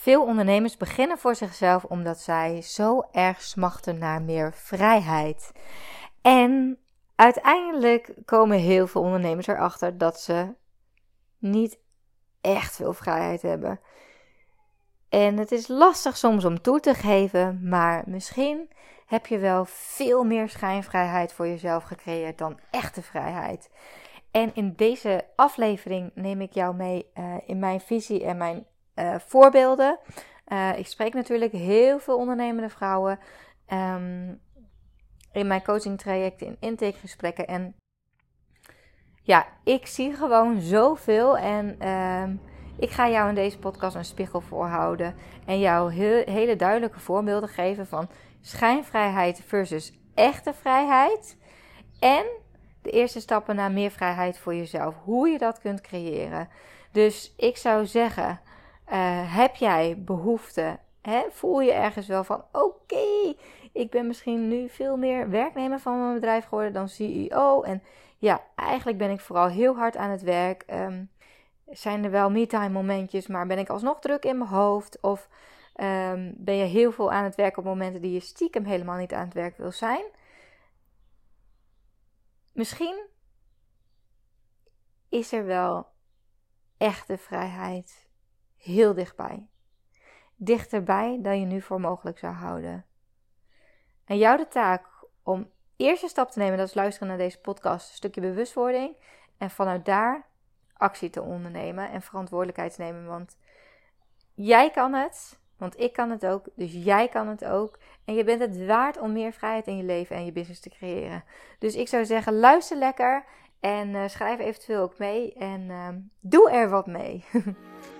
Veel ondernemers beginnen voor zichzelf omdat zij zo erg smachten naar meer vrijheid. En uiteindelijk komen heel veel ondernemers erachter dat ze niet echt veel vrijheid hebben. En het is lastig soms om toe te geven, maar misschien heb je wel veel meer schijnvrijheid voor jezelf gecreëerd dan echte vrijheid. En in deze aflevering neem ik jou mee uh, in mijn visie en mijn uh, voorbeelden. Uh, ik spreek natuurlijk heel veel ondernemende vrouwen um, in mijn coaching trajecten, in intakegesprekken. En ja, ik zie gewoon zoveel en uh, ik ga jou in deze podcast een spiegel voorhouden en jou heel, hele duidelijke voorbeelden geven van schijnvrijheid versus echte vrijheid. En de eerste stappen naar meer vrijheid voor jezelf. Hoe je dat kunt creëren. Dus ik zou zeggen, uh, heb jij behoefte? Hè? Voel je ergens wel van: oké, ik ben misschien nu veel meer werknemer van mijn bedrijf geworden dan CEO. En ja, eigenlijk ben ik vooral heel hard aan het werk. Um, zijn er wel me-time momentjes, maar ben ik alsnog druk in mijn hoofd? Of um, ben je heel veel aan het werk op momenten die je stiekem helemaal niet aan het werk wil zijn? Misschien is er wel echte vrijheid heel dichtbij. Dichterbij dan je nu voor mogelijk zou houden. En jou de taak om eerste stap te nemen, dat is luisteren naar deze podcast, een stukje bewustwording. En vanuit daar actie te ondernemen en verantwoordelijkheid te nemen. Want jij kan het, want ik kan het ook, dus jij kan het ook. En je bent het waard om meer vrijheid in je leven en je business te creëren. Dus ik zou zeggen, luister lekker en uh, schrijf eventueel ook mee en uh, doe er wat mee.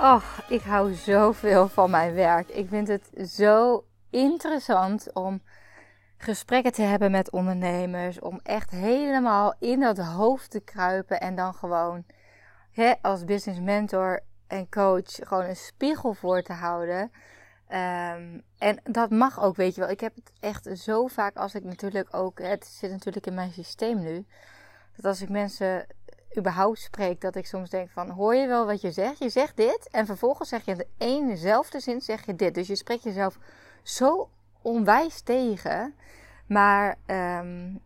Och, ik hou zoveel van mijn werk. Ik vind het zo interessant om gesprekken te hebben met ondernemers. Om echt helemaal in dat hoofd te kruipen en dan gewoon hè, als business mentor en coach gewoon een spiegel voor te houden. Um, en dat mag ook, weet je wel. Ik heb het echt zo vaak als ik natuurlijk ook. Het zit natuurlijk in mijn systeem nu. Dat als ik mensen überhaupt spreek, dat ik soms denk van, hoor je wel wat je zegt? Je zegt dit en vervolgens zeg je in de zin zeg je dit. Dus je spreekt jezelf zo onwijs tegen. Maar um,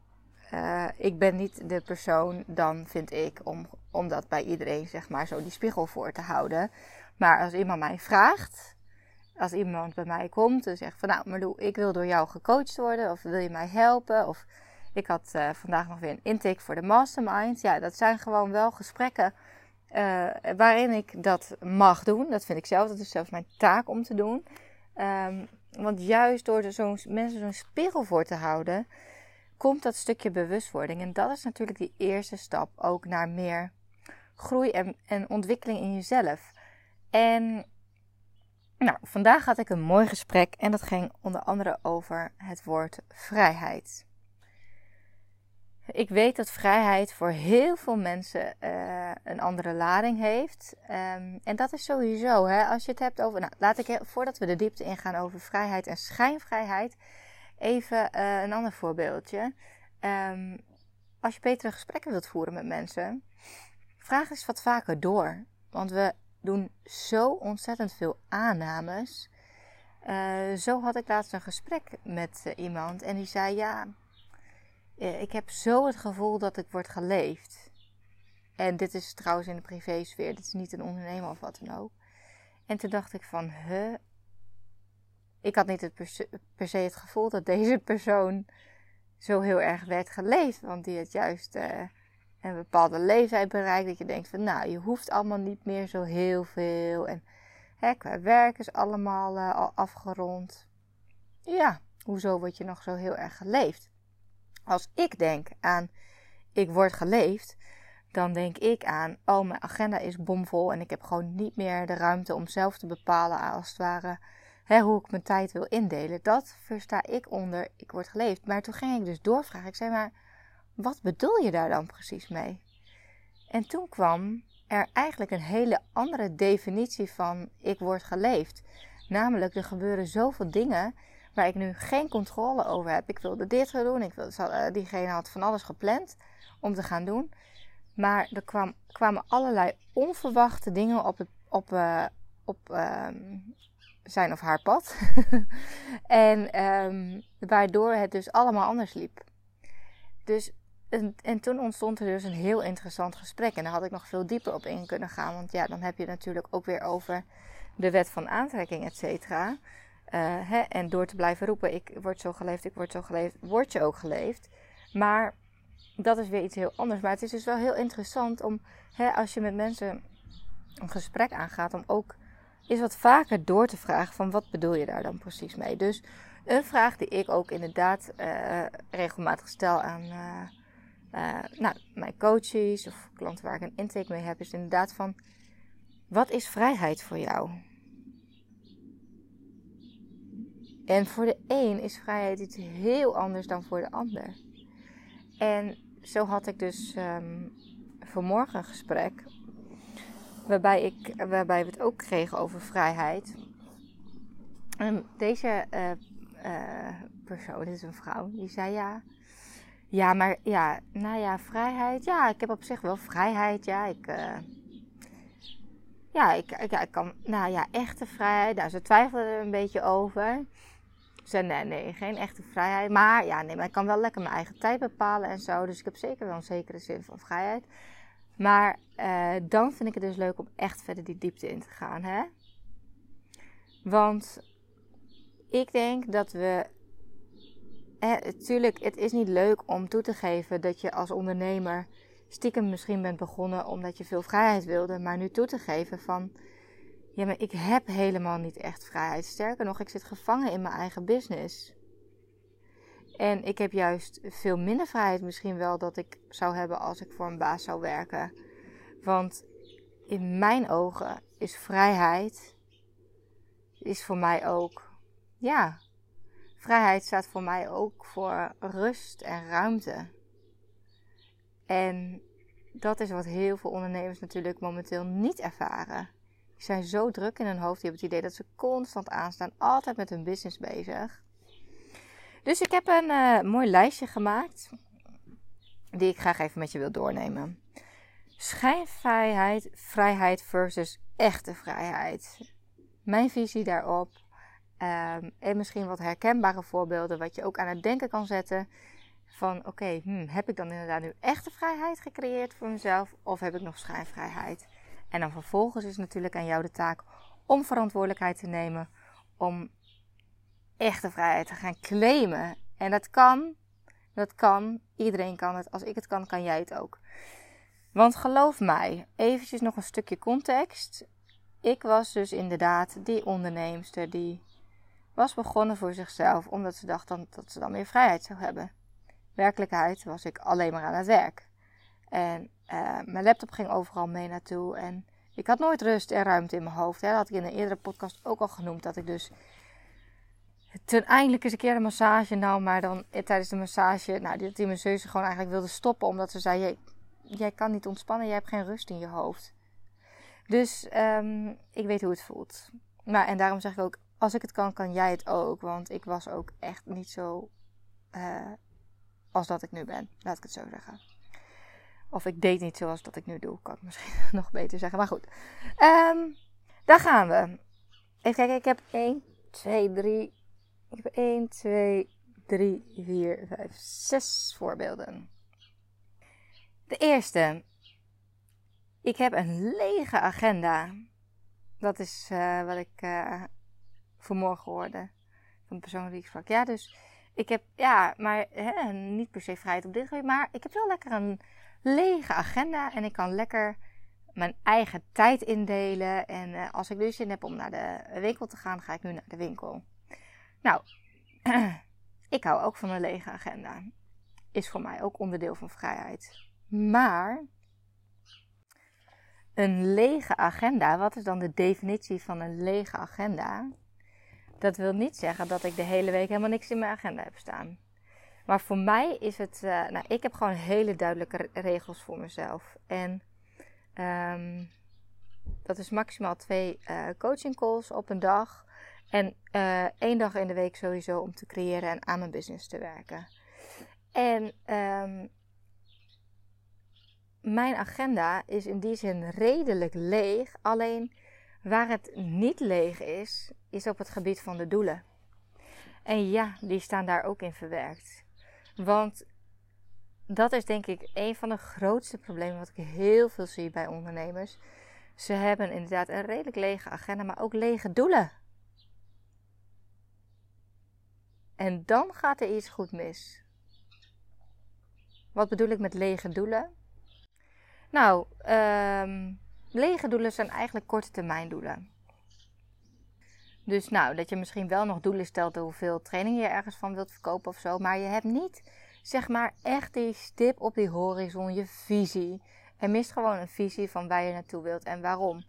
uh, ik ben niet de persoon dan, vind ik, om, om dat bij iedereen, zeg maar, zo die spiegel voor te houden. Maar als iemand mij vraagt, als iemand bij mij komt en zegt van, nou Marlou, ik wil door jou gecoacht worden, of wil je mij helpen, of ik had uh, vandaag nog weer een intake voor de mastermind. Ja, dat zijn gewoon wel gesprekken uh, waarin ik dat mag doen. Dat vind ik zelf, dat is zelfs mijn taak om te doen. Um, want juist door zo'n mensen zo'n spiegel voor te houden, komt dat stukje bewustwording. En dat is natuurlijk die eerste stap ook naar meer groei en, en ontwikkeling in jezelf. En nou, vandaag had ik een mooi gesprek en dat ging onder andere over het woord vrijheid. Ik weet dat vrijheid voor heel veel mensen uh, een andere lading heeft. Um, en dat is sowieso, hè, als je het hebt over. Nou, laat ik voordat we de diepte ingaan over vrijheid en schijnvrijheid, even uh, een ander voorbeeldje. Um, als je betere gesprekken wilt voeren met mensen, vraag eens wat vaker door. Want we doen zo ontzettend veel aannames. Uh, zo had ik laatst een gesprek met iemand en die zei: Ja eh, ik heb zo het gevoel dat ik word geleefd. En dit is trouwens in de privésfeer. Dit is niet een ondernemer of wat dan ook. En toen dacht ik van, huh? Ik had niet het per, se, het gevoel dat deze persoon zo heel erg werd geleefd. Want die had juist uh, een bepaalde leeftijd bereikt. Dat je denkt van, nou, je hoeft allemaal niet meer zo heel veel. En hè, qua werk is allemaal uh, al afgerond. Ja, hoezo word je nog zo heel erg geleefd? Als ik denk aan ik word geleefd, dan denk ik aan oh mijn agenda is bomvol en ik heb gewoon niet meer de ruimte om zelf te bepalen als het ware hè, hoe ik mijn tijd wil indelen. Dat versta ik onder ik word geleefd. Maar toen ging ik dus doorvragen. Ik zei maar, wat bedoel je daar dan precies mee? En toen kwam er eigenlijk een hele andere definitie van ik word geleefd. Namelijk, er gebeuren zoveel dingen waar ik nu geen controle over heb. Ik wilde dit gaan doen. Ik eh, diegene had van alles gepland om te gaan doen. Maar er kwam, kwamen allerlei onverwachte dingen op, op, uh, op ehm, zijn of haar pad. en um, waardoor het dus allemaal anders liep. Dus, en, en, toen ontstond er dus een heel interessant gesprek. En daar had ik nog veel dieper op in kunnen gaan. Want ja, dan heb je natuurlijk ook weer over de wet van aantrekking, et cetera. Uh, en door te blijven roepen, ik word zo geleefd, ik word zo geleefd, word je ook geleefd. Maar dat is weer iets heel anders. Maar het is dus wel heel interessant om, hè, als je met mensen een gesprek aangaat, om ook eens wat vaker door te vragen van wat bedoel je daar dan precies mee. Dus een vraag die ik ook inderdaad uh, regelmatig stel aan uh, nou, mijn coaches of klanten waar ik een intake mee heb, is inderdaad van wat is vrijheid voor jou? En voor de een is vrijheid iets heel anders dan voor de ander. En zo had ik dus um, vanmorgen een gesprek. Waarbij, ik, waarbij we het ook kregen over vrijheid. En deze uh, uh, persoon, dit is een vrouw, die zei ja. Ja, maar ja, nou ja, vrijheid. Ja, ik heb op zich wel vrijheid. Ja, ik. Uh, ja, ik, ja, ik kan. Nou ja, echte vrijheid. Ze twijfelde er een beetje over zei nee, nee, geen echte vrijheid. Maar ja, nee, maar ik kan wel lekker mijn eigen tijd bepalen en zo. Dus ik heb zeker wel een zekere zin van vrijheid. Maar uh, dan vind ik het dus leuk om echt verder die diepte in te gaan. Hè? Want ik denk dat we. Natuurlijk, het is niet leuk om toe te geven dat je als ondernemer stiekem misschien bent begonnen omdat je veel vrijheid wilde. Maar nu toe te geven van ja, maar ik heb helemaal niet echt vrijheid. Sterker nog, ik zit gevangen in mijn eigen business. En ik heb juist veel minder vrijheid misschien wel dat ik zou hebben als ik voor een baas zou werken. Want in mijn ogen is vrijheid is voor mij ook ja, vrijheid staat voor mij ook voor rust en ruimte. En dat is wat heel veel ondernemers natuurlijk momenteel niet ervaren. Die zijn zo druk in hun hoofd. Die hebben het idee dat ze constant aanstaan. Altijd met hun business bezig. Dus ik heb een uh, mooi lijstje gemaakt. Die ik graag even met je wil doornemen. Schijnvrijheid, vrijheid versus echte vrijheid. Mijn visie daarop. Um, en misschien wat herkenbare voorbeelden wat je ook aan het denken kan zetten. Van oké, hmm, heb ik dan inderdaad nu echte vrijheid gecreëerd voor mezelf? Of heb ik nog schijnvrijheid? En dan vervolgens is natuurlijk aan jou de taak om verantwoordelijkheid te nemen. Om echte vrijheid te gaan claimen. En dat kan. Dat kan. Iedereen kan het. Als ik het kan, kan jij het ook. Want geloof mij, eventjes nog een stukje context. Ik was dus inderdaad die onderneemster die was begonnen voor zichzelf omdat ze dacht dan, dat ze dan meer vrijheid zou hebben. Werkelijkheid was ik alleen maar aan het werk. En uh, mijn laptop ging overal mee naartoe. En ik had nooit rust en ruimte in mijn hoofd. Hè. Dat had ik in een eerdere podcast ook al genoemd. Dat ik dus ten eindelijk eens een keer een massage nam. Maar dan eh, tijdens de massage, nou, dat die masseuse gewoon eigenlijk wilde stoppen. Omdat ze zei, jij, kan niet ontspannen, jij hebt geen rust in je hoofd. Dus um, ik weet hoe het voelt. Maar, en daarom zeg ik ook, als ik het kan, kan jij het ook. Want ik was ook echt niet zo uh, als dat ik nu ben. Laat ik het zo zeggen. Of ik deed niet zoals dat ik nu doe. Kan ik misschien nog beter zeggen. Maar goed. Um, daar gaan we. Even kijken. Ik heb 1, 2, 3. Ik heb 1, 2, 3, 4, 5, 6 voorbeelden. De eerste. Ik heb een lege agenda. Dat is uh, wat ik uh, vanmorgen hoorde. Van de persoon die ik sprak. Ja, dus ik heb, ja, maar hè, niet per se vrijheid op dit gebied. Maar ik heb wel lekker een lege agenda en ik kan lekker mijn eigen tijd indelen. En uh, als ik dus zin heb om naar de winkel te gaan, ga ik nu naar de winkel. Nou, ik hou ook van een lege agenda. Is voor mij ook onderdeel van vrijheid. Maar een lege agenda, wat is dan de definitie van een lege agenda? Dat wil niet zeggen dat ik de hele week helemaal niks in mijn agenda heb staan. Maar voor mij is het, uh, nou, ik heb gewoon hele duidelijke regels voor mezelf. En um, dat is maximaal twee uh, coaching calls op een dag. En uh, één dag in de week sowieso om te creëren en aan mijn business te werken. En um, mijn agenda is in die zin redelijk leeg. Alleen waar het niet leeg is, is op het gebied van de doelen. En ja, die staan daar ook in verwerkt. Want dat is denk ik een van de grootste problemen wat ik heel veel zie bij ondernemers. Ze hebben inderdaad een redelijk lege agenda, maar ook lege doelen. En dan gaat er iets goed mis. Wat bedoel ik met lege doelen? Nou, um, lege doelen zijn eigenlijk korte termijn doelen. Dus nou, dat je misschien wel nog doelen stelt hoeveel training je ergens van wilt verkopen of zo. Maar je hebt niet, zeg maar, echt die stip op die horizon, je visie. Er mist gewoon een visie van waar je naartoe wilt en waarom.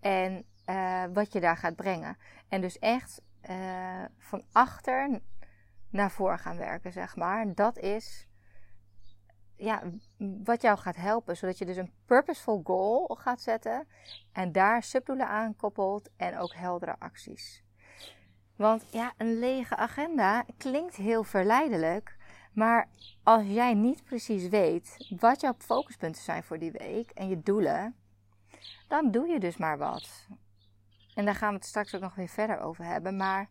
En uh, wat je daar gaat brengen. En dus echt uh, van achter naar voren gaan werken, zeg maar. Dat is ja, wat jou gaat helpen. Zodat je dus een purposeful goal gaat zetten. En daar subdoelen aan koppelt. En ook heldere acties. Want ja, een lege agenda klinkt heel verleidelijk. Maar als jij niet precies weet wat jouw focuspunten zijn voor die week en je doelen, dan doe je dus maar wat. En daar gaan we het straks ook nog weer verder over hebben. Maar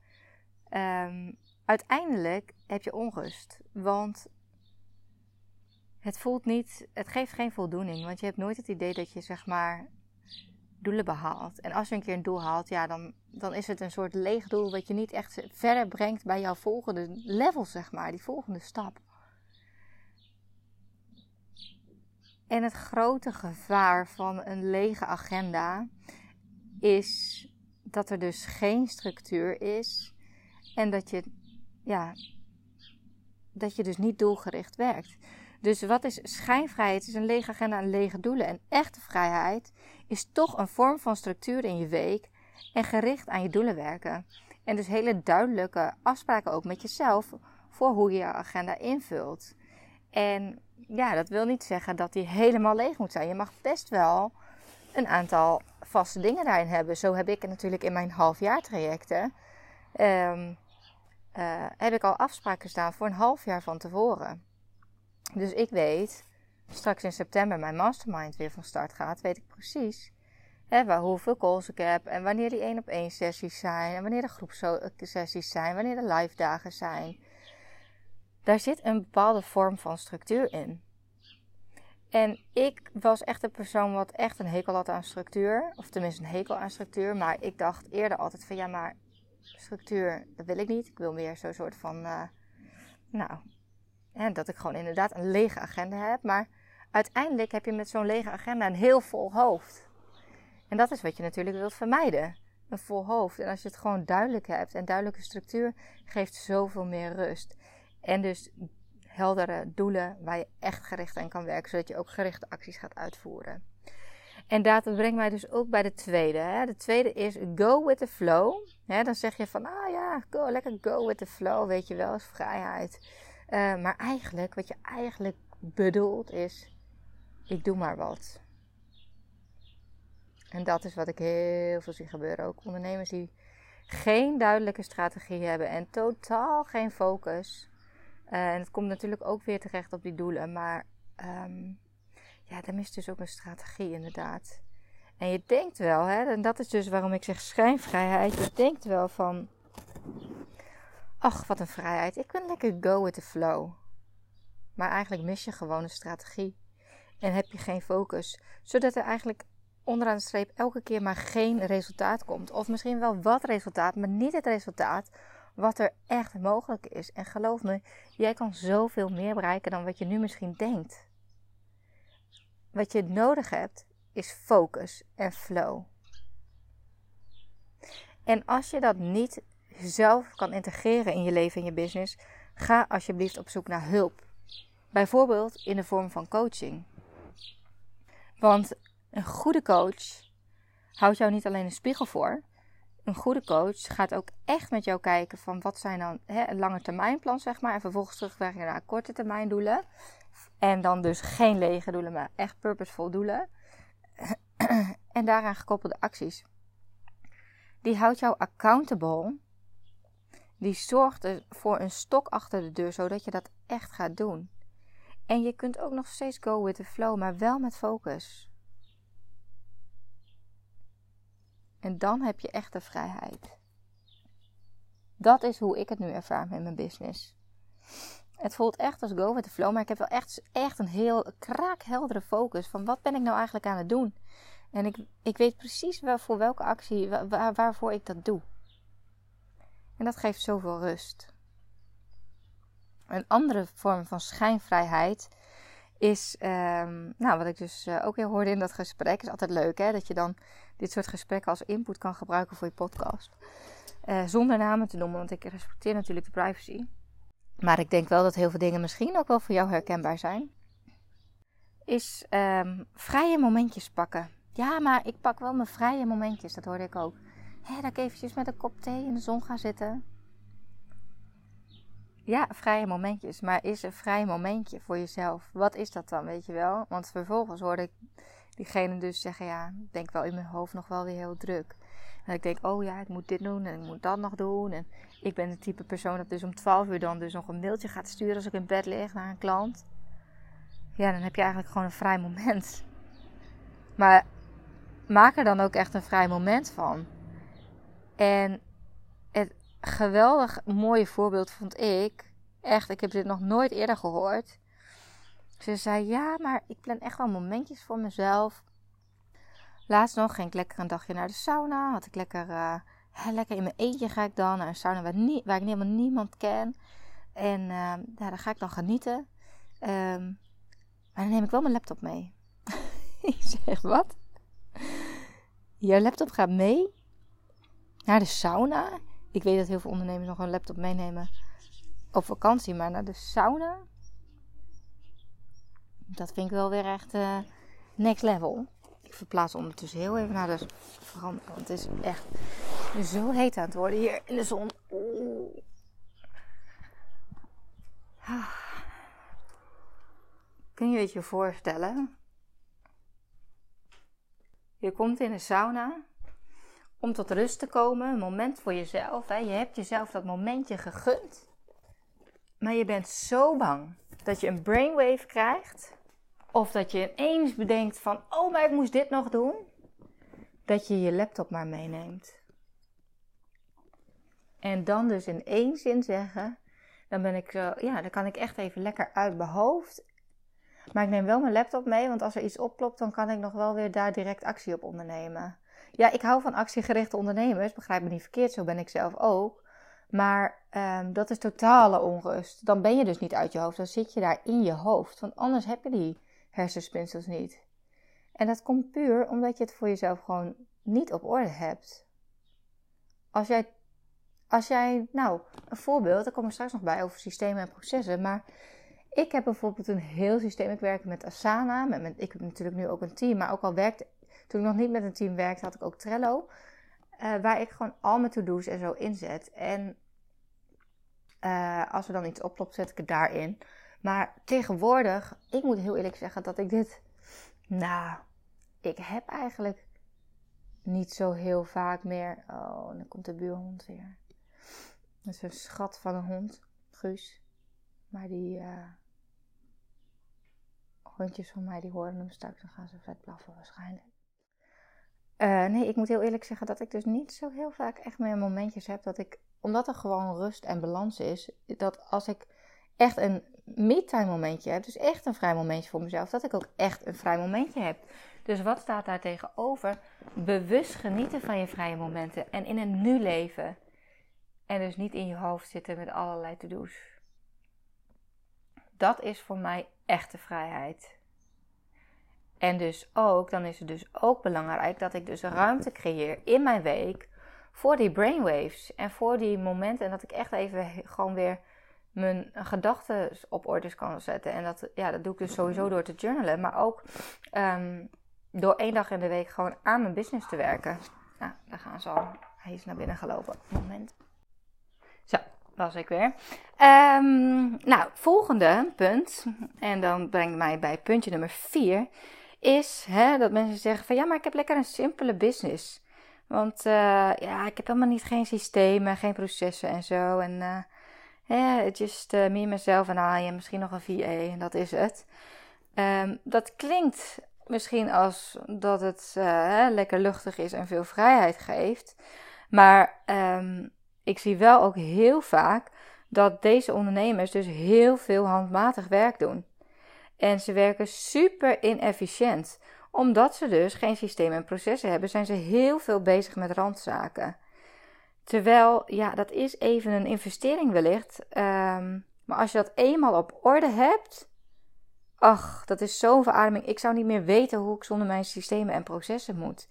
um, uiteindelijk heb je onrust. Want het voelt niet, het geeft geen voldoening. Want je hebt nooit het idee dat je zeg maar doelen behaalt. En als je een keer een doel haalt, ja, dan, dan is het een soort leeg doel wat je niet echt verder brengt bij jouw volgende level, zeg maar, die volgende stap. En het grote gevaar van een lege agenda is dat er dus geen structuur is en dat je, ja, dat je dus niet doelgericht werkt. Dus wat is schijnvrijheid? Het is een lege agenda en lege doelen. En echte vrijheid is toch een vorm van structuur in je week en gericht aan je doelen werken. En dus hele duidelijke afspraken ook met jezelf voor hoe je je agenda invult. En ja, dat wil niet zeggen dat die helemaal leeg moet zijn. Je mag best wel een aantal vaste dingen daarin hebben. Zo heb ik natuurlijk in mijn halfjaartrajecten. Um, heb ik al afspraken staan voor een half jaar van tevoren. Dus ik weet, straks in september mijn mastermind weer van start gaat, weet ik precies hè, waar, hoeveel calls ik heb en wanneer die één op één sessies zijn en wanneer de groepsessies zijn, wanneer de live dagen zijn. Daar zit een bepaalde vorm van structuur in. En ik was echt een persoon wat echt een hekel had aan structuur. Of tenminste een hekel aan structuur. Maar ik dacht eerder altijd van ja, maar structuur, dat wil ik niet. Ik wil meer zo'n soort van, uh, nou, dat ik gewoon inderdaad een lege agenda heb. Maar uiteindelijk heb je met zo'n lege agenda een heel vol hoofd. En dat is wat je natuurlijk wilt vermijden. Een vol hoofd. En als je het gewoon duidelijk hebt en duidelijke structuur, geeft zoveel meer rust. En dus heldere doelen waar je echt gericht aan kan werken, zodat je ook gerichte acties gaat uitvoeren. En dat brengt mij dus ook bij de tweede. Hè. De tweede is go with the flow. dan zeg je van, ah ja, go, lekker go with the flow, weet je wel, is vrijheid. Uh, maar eigenlijk, wat je eigenlijk bedoelt is, ik doe maar wat. En dat is wat ik heel veel zie gebeuren. Ook ondernemers die geen duidelijke strategie hebben en totaal geen focus. Uh, en het komt natuurlijk ook weer terecht op die doelen. Maar um, ja, dan mist dus ook een strategie inderdaad. En je denkt wel, hè, en dat is dus waarom ik zeg schijnvrijheid. Je denkt wel van, ach wat een vrijheid. Ik ben lekker go with the flow. Maar eigenlijk mis je gewoon een strategie. En heb je geen focus. Zodat er eigenlijk onderaan de streep elke keer maar geen resultaat komt. Of misschien wel wat resultaat, maar niet het resultaat wat er echt mogelijk is. En geloof me, jij kan zoveel meer bereiken dan wat je nu misschien denkt. Wat je nodig hebt is focus en flow. En als je dat niet zelf kan integreren in je leven en je business, ga alsjeblieft op zoek naar hulp. Bijvoorbeeld in de vorm van coaching. Want een goede coach houdt jou niet alleen een spiegel voor. een goede coach gaat ook echt met jou kijken van wat zijn dan hè, een lange termijn plan, zeg maar. En vervolgens terugwerken naar korte termijn doelen. En dan dus geen lege doelen, maar echt purposeful doelen. en daaraan gekoppelde acties. Die houdt jou accountable. Die zorgt voor een stok achter de deur, zodat je dat echt gaat doen. En je kunt ook nog steeds go with the flow, maar wel met focus. En dan heb je echte vrijheid. Dat is hoe ik het nu ervaar met mijn business. Het voelt echt als go with the flow, maar ik heb wel echt, echt een heel kraakheldere focus van wat ben ik nou eigenlijk aan het doen. En ik, ik weet precies wel voor welke actie, waar, waarvoor ik dat doe. En dat geeft zoveel rust. Een andere vorm van schijnvrijheid is, um, nou, wat ik dus uh, ook heel hoorde in dat gesprek, is altijd leuk hè, dat je dan dit soort gesprekken als input kan gebruiken voor je podcast. Uh, zonder namen te noemen, want ik respecteer natuurlijk de privacy. Maar ik denk wel dat heel veel dingen misschien ook wel voor jou herkenbaar zijn. Is um, vrije momentjes pakken. Ja, maar ik pak wel mijn vrije momentjes, dat hoorde ik ook. Hé, dat ik eventjes met een kop thee in de zon ga zitten. Ja, vrije momentjes. Maar is een vrij momentje voor jezelf? Wat is dat dan, weet je wel? Want vervolgens hoorde ik diegene dus zeggen, ja, ik denk wel in mijn hoofd nog wel weer heel druk. En ik denk, oh ja, ik moet dit doen en ik moet dat nog doen. En ik ben het type persoon dat dus om 12 uur dan dus nog een mailtje gaat sturen als ik in bed lig naar een klant. Ja, dan heb je eigenlijk gewoon een vrij moment. Maar maak er dan ook echt een vrij moment van. En het geweldig mooie voorbeeld vond ik, echt, ik heb dit nog nooit eerder gehoord. Ze zei, ja, maar ik plan echt wel momentjes voor mezelf. Laatst nog ging ik lekker een dagje naar de sauna. Had ik lekker, uh, lekker in mijn eentje ga ik dan naar een sauna waar, waar ik helemaal niemand ken. En uh, daar ga ik dan genieten. Um, maar dan neem ik wel mijn laptop mee. ik zeg, wat? Je laptop gaat mee naar de sauna? Ik weet dat heel veel ondernemers nog een laptop meenemen op vakantie, maar naar de sauna? Dat vind ik wel weer echt uh, next level. Ik verplaats ondertussen heel even naar de veranda. Want het is echt zo heet aan het worden hier in de zon. Oeh. Kun je het je voorstellen? Je komt in een sauna om tot rust te komen, een moment voor jezelf. Hè. Je hebt jezelf dat momentje gegund. Maar je bent zo bang dat je een brainwave krijgt of dat je ineens bedenkt van, oh, maar ik moest dit nog doen. Dat je je laptop maar meeneemt. En dan dus in één zin zeggen, dan ben ik zo, ja, dan kan ik echt even lekker uit mijn hoofd. Maar ik neem wel mijn laptop mee, want als er iets opklopt, dan kan ik nog wel weer daar direct actie op ondernemen. Ja, ik hou van actiegerichte ondernemers, begrijp me niet verkeerd, zo ben ik zelf ook. Maar um, dat is totale onrust. Dan ben je dus niet uit je hoofd, dan zit je daar in je hoofd. Want anders heb je die hersenspinsels niet. En dat komt puur omdat je het voor jezelf gewoon niet op orde hebt. Als jij, als jij nou, een voorbeeld, daar komen we straks nog bij over systemen en processen, maar ik heb bijvoorbeeld een heel systeem. Ik werk met Asana, met, ik heb natuurlijk nu ook een team, maar ook al werkte, toen ik nog niet met een team werkte, had ik ook Trello, uh, waar ik gewoon al mijn to-do's en zo inzet. En uh, als er dan iets oplopt, zet ik het daarin. Maar tegenwoordig, ik moet heel eerlijk zeggen dat ik dit. Nou, ik heb eigenlijk niet zo heel vaak meer. Oh, dan komt de buurhond weer. Dat is een schat van een hond, Guus. Maar die uh, hondjes van mij die horen hem straks. Dan gaan ze vet blaffen waarschijnlijk. Uh, nee, ik moet heel eerlijk zeggen dat ik dus niet zo heel vaak echt meer momentjes heb dat ik, omdat er gewoon rust en balans is, dat als ik echt een me-time momentje heb, dus echt een vrij momentje voor mezelf, dat ik ook echt een vrij momentje heb. Dus wat staat daar tegenover? Bewust genieten van je vrije momenten en in een nu leven. En dus niet in je hoofd zitten met allerlei to-do's. Dat is voor mij echte vrijheid. En dus ook, dan is het dus ook belangrijk dat ik dus ruimte creëer in mijn week voor die brainwaves en voor die momenten. En dat ik echt even gewoon weer mijn gedachten op orde kan zetten. En dat, ja, dat doe ik dus sowieso door te journalen. Maar ook um, door één dag in de week gewoon aan mijn business te werken. Nou, daar gaan ze al. hij is naar binnen gelopen. Moment. Zo, was ik weer. Ehm, nou, volgende punt. En dan brengt mij bij puntje nummer 4. Is hè, dat mensen zeggen van ja, maar ik heb lekker een simpele business. Want uh, ja, ik heb helemaal niet geen systemen, geen processen en zo. En uh, yeah, just uh, me, mezelf en I en misschien nog een VA en dat is het. Um, dat klinkt misschien als dat het uh, lekker luchtig is en veel vrijheid geeft. Maar um, ik zie wel ook heel vaak dat deze ondernemers dus heel veel handmatig werk doen. En ze werken super inefficiënt. Omdat ze dus geen systeem en processen hebben, zijn ze heel veel bezig met randzaken. Terwijl, ja, dat is even een investering wellicht. Um, maar als je dat eenmaal op orde hebt, ach, dat is zo'n verademing. Ik zou niet meer weten hoe ik zonder mijn systemen en processen moet.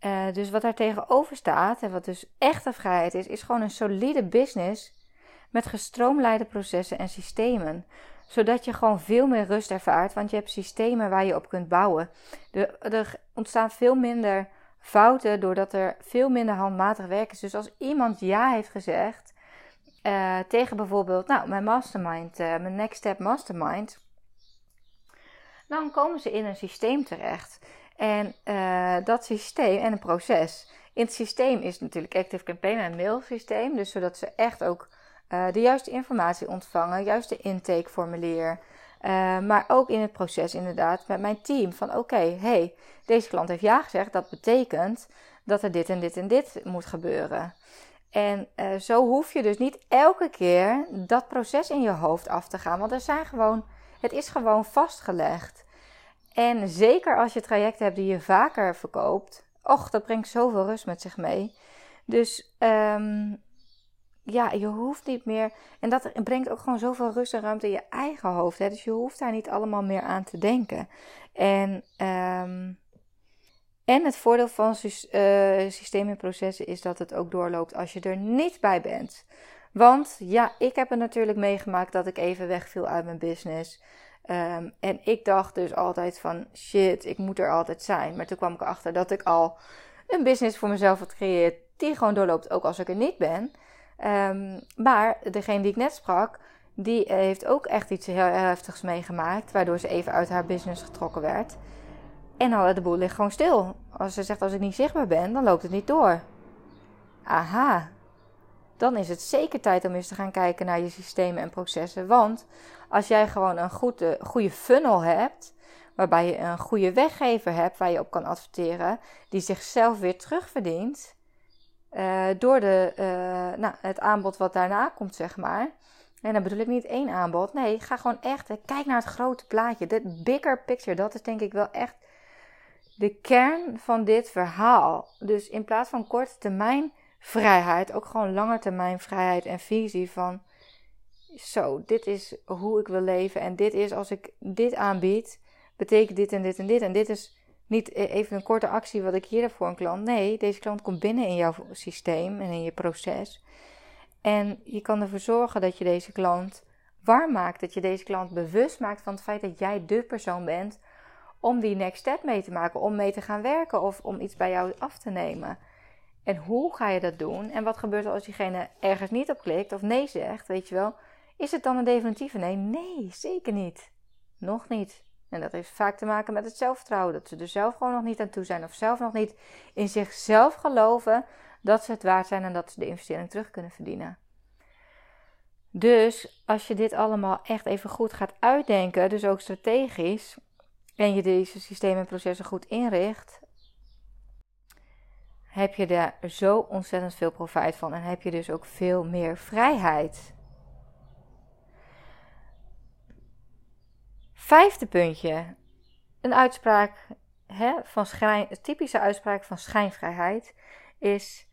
Uh, dus wat daar tegenover staat, en wat dus echte vrijheid is, is gewoon een solide business met gestroomlijnde processen en systemen. Zodat je gewoon veel meer rust ervaart, want je hebt systemen waar je op kunt bouwen. Er, er ontstaan veel minder fouten doordat er veel minder handmatig werk is. Dus als iemand ja heeft gezegd uh, tegen bijvoorbeeld, nou, mijn mastermind, uh, mijn Next Step Mastermind, dan komen ze in een systeem terecht. En uh, dat systeem en een proces. In het systeem is natuurlijk Active Campaign een mailsysteem. Dus zodat ze echt ook uh, de juiste informatie ontvangen, juiste intakeformulier. Uh, maar ook in het proces inderdaad met mijn team. Van oké, okay, hey, deze klant heeft ja gezegd. Dat betekent dat er dit en dit en dit moet gebeuren. En uh, zo hoef je dus niet elke keer dat proces in je hoofd af te gaan. Want er zijn gewoon, het is gewoon vastgelegd. En zeker als je trajecten hebt die je vaker verkoopt. Och, dat brengt zoveel rust met zich mee. Dus um, ja, je hoeft niet meer. En dat brengt ook gewoon zoveel rust en ruimte in je eigen hoofd. Hè? Dus je hoeft daar niet allemaal meer aan te denken. En, um, en het voordeel van uh, systeem en processen is dat het ook doorloopt als je er niet bij bent. Want ja, ik heb het natuurlijk meegemaakt dat ik even wegviel uit mijn business. Um, en ik dacht dus altijd van shit, ik moet er altijd zijn. Maar toen kwam ik erachter dat ik al een business voor mezelf had gecreëerd die gewoon doorloopt, ook als ik er niet ben. Um, maar degene die ik net sprak, die heeft ook echt iets heel heftigs meegemaakt, waardoor ze even uit haar business getrokken werd. En al de boel ligt gewoon stil. Als ze zegt als ik niet zichtbaar ben, dan loopt het niet door. Aha, dan is het zeker tijd om eens te gaan kijken naar je systemen en processen. Want als jij gewoon een goede, goede funnel hebt, waarbij je een goede weggever hebt waar je op kan adverteren, die zichzelf weer terugverdient uh, door de, uh, nou, het aanbod wat daarna komt, zeg maar. En dan bedoel ik niet één aanbod. Nee, ga gewoon echt, kijk naar het grote plaatje. De bigger picture, dat is denk ik wel echt de kern van dit verhaal. Dus in plaats van korte termijn vrijheid, ook gewoon lange termijn vrijheid en visie van zo, dit is hoe ik wil leven en dit is als ik dit aanbied, betekent dit en dit en dit en dit is niet e- even een korte actie wat ik hier heb voor een klant. Nee, deze klant komt binnen in jouw systeem en in je proces. En je kan ervoor zorgen dat je deze klant warm maakt, dat je deze klant bewust maakt van het feit dat jij de persoon bent om die next step mee te maken, om mee te gaan werken of om iets bij jou af te nemen. En hoe ga je dat doen? En wat gebeurt er als diegene ergens niet op klikt of nee zegt? Weet je wel, is het dan een definitieve nee? Nee, zeker niet. Nog niet. En dat heeft vaak te maken met het zelfvertrouwen. Dat ze er zelf gewoon nog niet aan toe zijn. Of zelf nog niet in zichzelf geloven dat ze het waard zijn en dat ze de investering terug kunnen verdienen. Dus als je dit allemaal echt even goed gaat uitdenken, dus ook strategisch, en je deze systemen en processen goed inricht, heb je daar zo ontzettend veel profijt van en heb je dus ook veel meer vrijheid. Vijfde puntje. Een uitspraak hè, van typische uitspraak van schijnvrijheid is: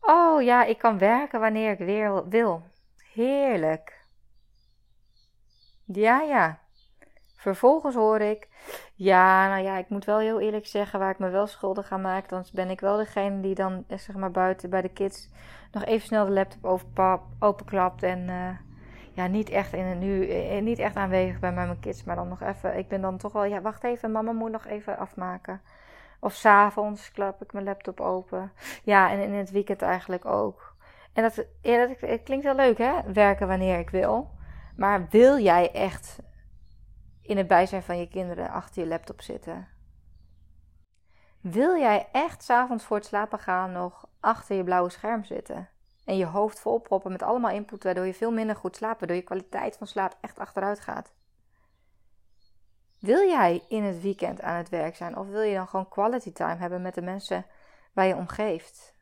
Oh ja, ik kan werken wanneer ik weer wil. Heerlijk. Ja, ja. Vervolgens hoor ik: Ja, nou ja, ik moet wel heel eerlijk zeggen waar ik me wel schuldig aan maak. Dan ben ik wel degene die dan, eh, zeg maar, buiten bij de kids nog even snel de laptop openklapt en. Uh, ja, niet echt, in, nu, eh, niet echt aanwezig bij mijn kids, maar dan nog even. Ik ben dan toch wel, ja, wacht even, mama moet nog even afmaken. Of s'avonds klap ik mijn laptop open. Ja, en in het weekend eigenlijk ook. En dat, ja, dat het klinkt wel leuk, hè? Werken wanneer ik wil. Maar wil jij echt in het bijzijn van je kinderen achter je laptop zitten? Wil jij echt s'avonds voor het slapen gaan nog achter je blauwe scherm zitten? En je hoofd vol proppen met allemaal input, waardoor je veel minder goed slaapt, waardoor je kwaliteit van slaap echt achteruit gaat? Wil jij in het weekend aan het werk zijn of wil je dan gewoon quality time hebben met de mensen waar je omgeeft?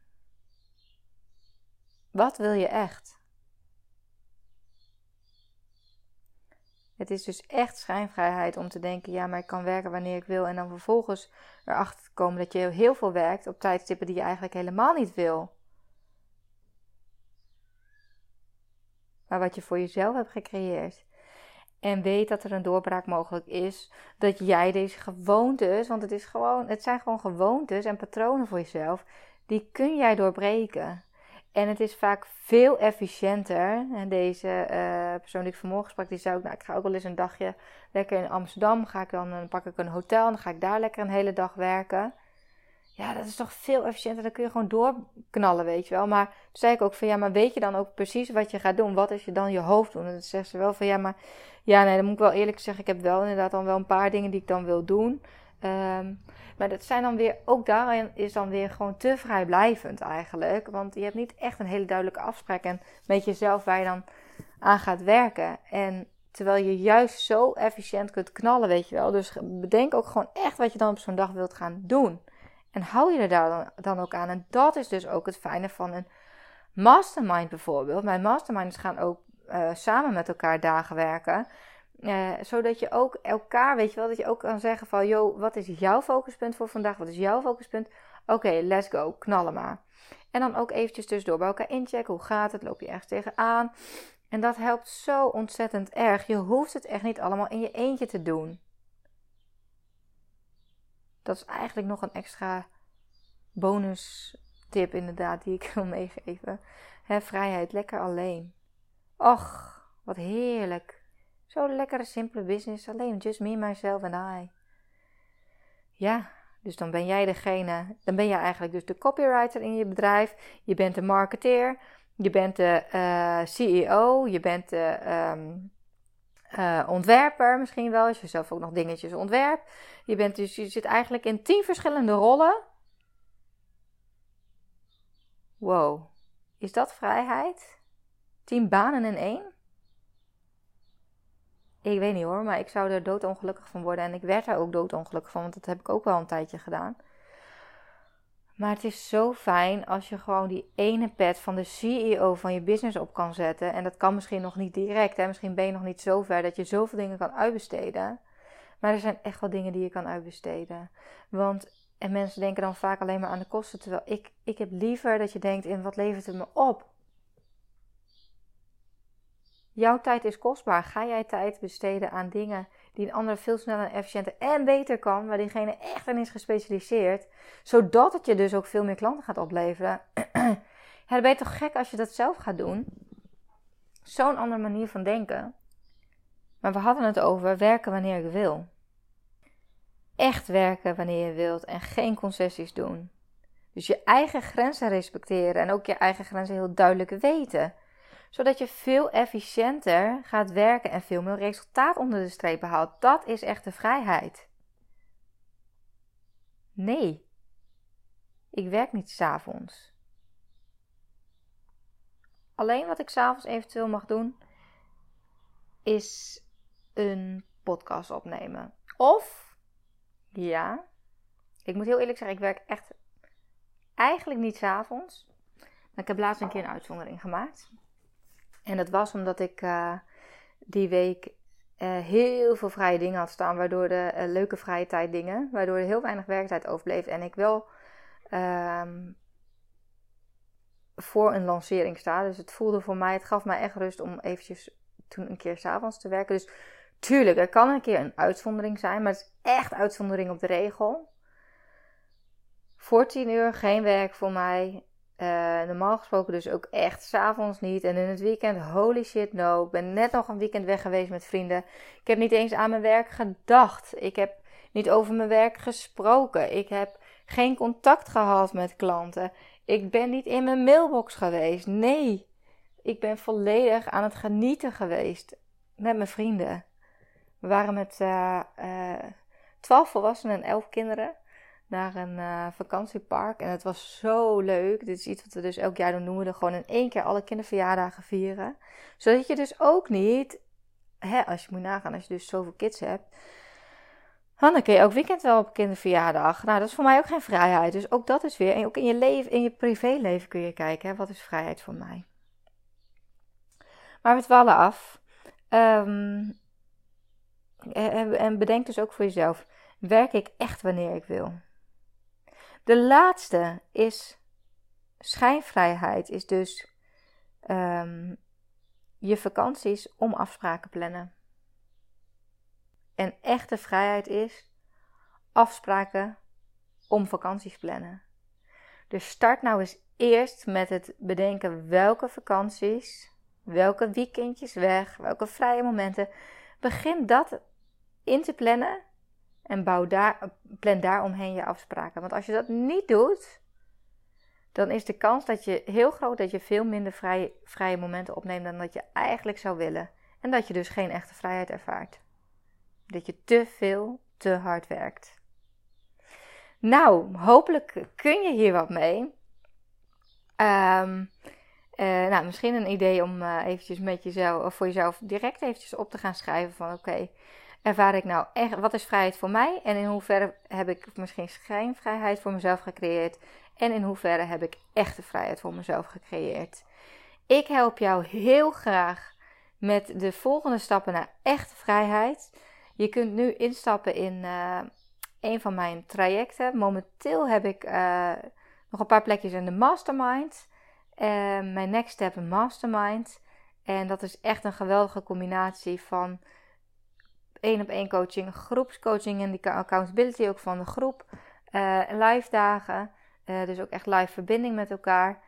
Wat wil je echt? Het is dus echt schijnvrijheid om te denken: ja, maar ik kan werken wanneer ik wil. En dan vervolgens erachter te komen dat je heel veel werkt op tijdstippen die je eigenlijk helemaal niet wil. Maar wat je voor jezelf hebt gecreëerd. En weet dat er een doorbraak mogelijk is. Dat jij deze gewoontes, want het, is gewoon, het zijn gewoon gewoontes en patronen voor jezelf. Die kun jij doorbreken. En het is vaak veel efficiënter. En deze uh, persoon die ik vanmorgen sprak, die zei ook, nou, ik ga ook wel eens een dagje lekker in Amsterdam. Ga ik dan, dan pak ik een hotel en dan ga ik daar lekker een hele dag werken. Ja, dat is toch veel efficiënter. Dan kun je gewoon doorknallen, weet je wel. Maar toen zei ik ook van, ja, maar weet je dan ook precies wat je gaat doen? Wat is je dan je hoofd doen? En dan zegt ze wel van, ja, maar... Ja, nee, dan moet ik wel eerlijk zeggen, ik heb wel inderdaad dan wel een paar dingen die ik dan wil doen. Um, maar dat zijn dan weer, ook daarin is dan weer gewoon te vrijblijvend eigenlijk. Want je hebt niet echt een hele duidelijke afspraak en met jezelf waar je dan aan gaat werken. En terwijl je juist zo efficiënt kunt knallen, weet je wel. Dus bedenk ook gewoon echt wat je dan op zo'n dag wilt gaan doen. En hou je er daar dan, ook aan. En dat is dus ook het fijne van een mastermind bijvoorbeeld. Mijn masterminds gaan ook uh, samen met elkaar dagen werken. Uh, zodat je ook elkaar, weet je wel, dat je ook kan zeggen van, joh, wat is jouw focuspunt voor vandaag? Wat is jouw focuspunt? Oké, let's go, knallen maar. En dan ook eventjes tussendoor bij elkaar inchecken. Hoe gaat het? Loop je ergens tegenaan? En dat helpt zo ontzettend erg. Je hoeft het echt niet allemaal in je eentje te doen. Dat is eigenlijk nog een extra bonus tip inderdaad die ik wil meegeven. He, vrijheid, lekker alleen. Och, wat heerlijk. Zo'n lekkere, simpele business. Alleen just me, myself en I. Ja, dus dan ben jij degene. Dan ben jij eigenlijk dus de copywriter in je bedrijf. Je bent de marketeer. Je bent de eh, CEO. Je bent de um, uh, ontwerper misschien wel. Als je zelf ook nog dingetjes ontwerpt. Je, bent dus, je zit eigenlijk in tien verschillende rollen. Wow. Is dat vrijheid? Tien banen in één? Ik weet niet hoor, maar ik zou er doodongelukkig van worden. En ik werd daar ook doodongelukkig van, want dat heb ik ook wel een tijdje gedaan. Maar het is zo fijn als je gewoon die ene pet van de CEO van je business op kan zetten. En dat kan misschien nog niet direct. Hè? Misschien ben je nog niet zo ver dat je zoveel dingen kan uitbesteden. Maar er zijn echt wel dingen die je kan uitbesteden. Want, en mensen denken dan vaak alleen maar aan de kosten. Terwijl ik, ik heb liever dat je denkt in wat levert het me op? Jouw tijd is kostbaar. Ga jij tijd besteden aan dingen die een ander veel sneller, efficiënter en beter kan, waar diegene echt in is gespecialiseerd, zodat het je dus ook veel meer klanten gaat opleveren? ja, dan ben je toch gek als je dat zelf gaat doen? Zo'n andere manier van denken. Maar we hadden het over werken wanneer je wil. Echt werken wanneer je wilt en geen concessies doen. Dus je eigen grenzen respecteren en ook je eigen grenzen heel duidelijk weten zodat je veel efficiënter gaat werken en veel meer resultaat onder de streep behaalt. Dat is echte vrijheid. Nee, ik werk niet s'avonds. Alleen wat ik s'avonds eventueel mag doen, is een podcast opnemen. Of, ja, ik moet heel eerlijk zeggen, ik werk echt eigenlijk niet s'avonds. Ik heb laatst een keer een uitzondering gemaakt. En dat was omdat ik uh, die week uh, heel veel vrije dingen had staan, waardoor de uh, leuke vrije tijd dingen, waardoor er heel weinig werktijd overbleef. En ik wel um, voor een lancering sta. Dus het voelde voor mij, het gaf mij echt rust om eventjes toen een keer s'avonds te werken. Dus tuurlijk, er kan een keer een uitzondering zijn, maar het is echt uitzondering op de regel. Voor 10 uur geen werk voor mij. Uh, normaal gesproken dus ook echt s'avonds niet. En in het weekend, holy shit no. Ik ben net nog een weekend weg geweest met vrienden. Ik heb niet eens aan mijn werk gedacht. Ik heb niet over mijn werk gesproken. Ik heb geen contact gehad met klanten. Ik ben niet in mijn mailbox geweest. Nee, ik ben volledig aan het genieten geweest met mijn vrienden. We waren met uh, twaalf volwassenen en elf kinderen naar een uh, vakantiepark. En het was zo leuk. Dit is iets wat we dus elk jaar doen. Noemen we gewoon in één keer alle kinderverjaardagen vieren. Zodat je dus ook niet, hè, als je moet nagaan, als je dus zoveel kids hebt. Dan kun je ook weekend wel op kinderverjaardag. Nou, dat is voor mij ook geen vrijheid. Dus ook dat is weer. En ook in je leven, in je privéleven kun je kijken. Hè, wat is vrijheid voor mij? Maar we dwalen af. Um, en bedenk dus ook voor jezelf: werk ik echt wanneer ik wil? De laatste is schijnvrijheid, is dus um, je vakanties om afspraken plannen. En echte vrijheid is afspraken om vakanties plannen. Dus start nou eens eerst met het bedenken welke vakanties, welke weekendjes weg, welke vrije momenten. Begin dat in te plannen en bouw daar, plan daar omheen je afspraken. Want als je dat niet doet, dan is de kans dat je heel groot dat je veel minder vrije, vrije momenten opneemt dan dat je eigenlijk zou willen. En dat je dus geen echte vrijheid ervaart. Dat je te veel, te hard werkt. Nou, hopelijk kun je hier wat mee. Um, nou, misschien een idee om uh, eventjes met jezelf, of voor jezelf direct eventjes op te gaan schrijven van oké, ervaar ik nou echt, wat is vrijheid voor mij? En in hoeverre heb ik misschien schijnvrijheid voor mezelf gecreëerd? En in hoeverre heb ik echte vrijheid voor mezelf gecreëerd? Ik help jou heel graag met de volgende stappen naar echte vrijheid. Je kunt nu instappen in uh, een van mijn trajecten. Momenteel heb ik uh, nog een paar plekjes in de mastermind. Uh, mijn next step een mastermind. En dat is echt een geweldige combinatie van één op één coaching, groepscoaching en die accountability ook van de groep. live dagen. dus ook echt live verbinding met elkaar.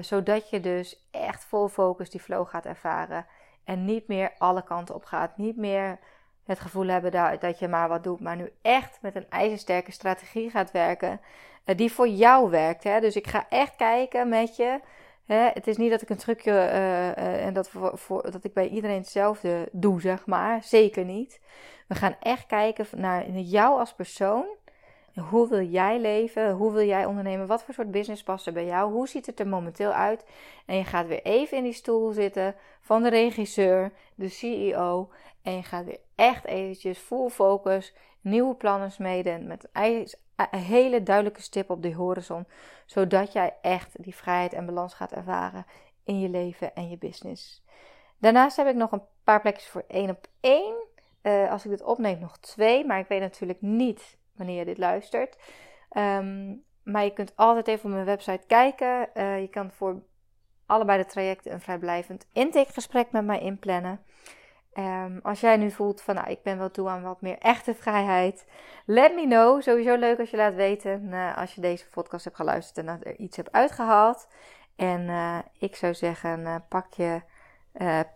zodat je dus echt vol focus die flow gaat ervaren. En niet meer alle kanten op gaat. Niet meer het gevoel hebben dat, dat je maar wat doet, maar nu echt met een ijzersterke strategie gaat werken, die voor jou werkt. Hè? Dus ik ga echt kijken met je. Het is niet dat ik een trucje uh, uh, en dat, voor, dat ik bij iedereen hetzelfde doe, zeg maar. Zeker niet. We gaan echt kijken naar jou als persoon. Hoe wil jij leven? Hoe wil jij ondernemen? Wat voor soort business past er bij jou? Hoe ziet het er momenteel uit? En je gaat weer even in die stoel zitten van de regisseur, de CEO. En je gaat weer echt eventjes full focus, nieuwe plannen smeden met een hele duidelijke stip op de horizon. Zodat jij echt die vrijheid en balans gaat ervaren in je leven en je business. Daarnaast heb ik nog een paar plekjes voor één op één. Uh, als ik dit opneem nog twee, maar ik weet natuurlijk niet wanneer je dit luistert. Um, maar je kunt altijd even op mijn website kijken. Uh, je kan voor allebei de trajecten een vrijblijvend intakegesprek met mij inplannen. Um, als jij nu voelt van, nou, ik ben wel toe aan wat meer echte vrijheid, let me know. Sowieso leuk als je laat weten uh, als je deze podcast hebt geluisterd en er iets hebt uitgehaald. En uh, ik zou zeggen, uh, pak je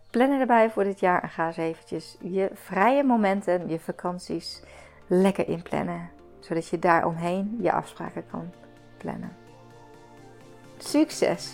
plannen erbij voor dit jaar en ga eens eventjes je vrije momenten, je vakanties lekker inplannen. Zodat je daar omheen je afspraken kan plannen. Succes!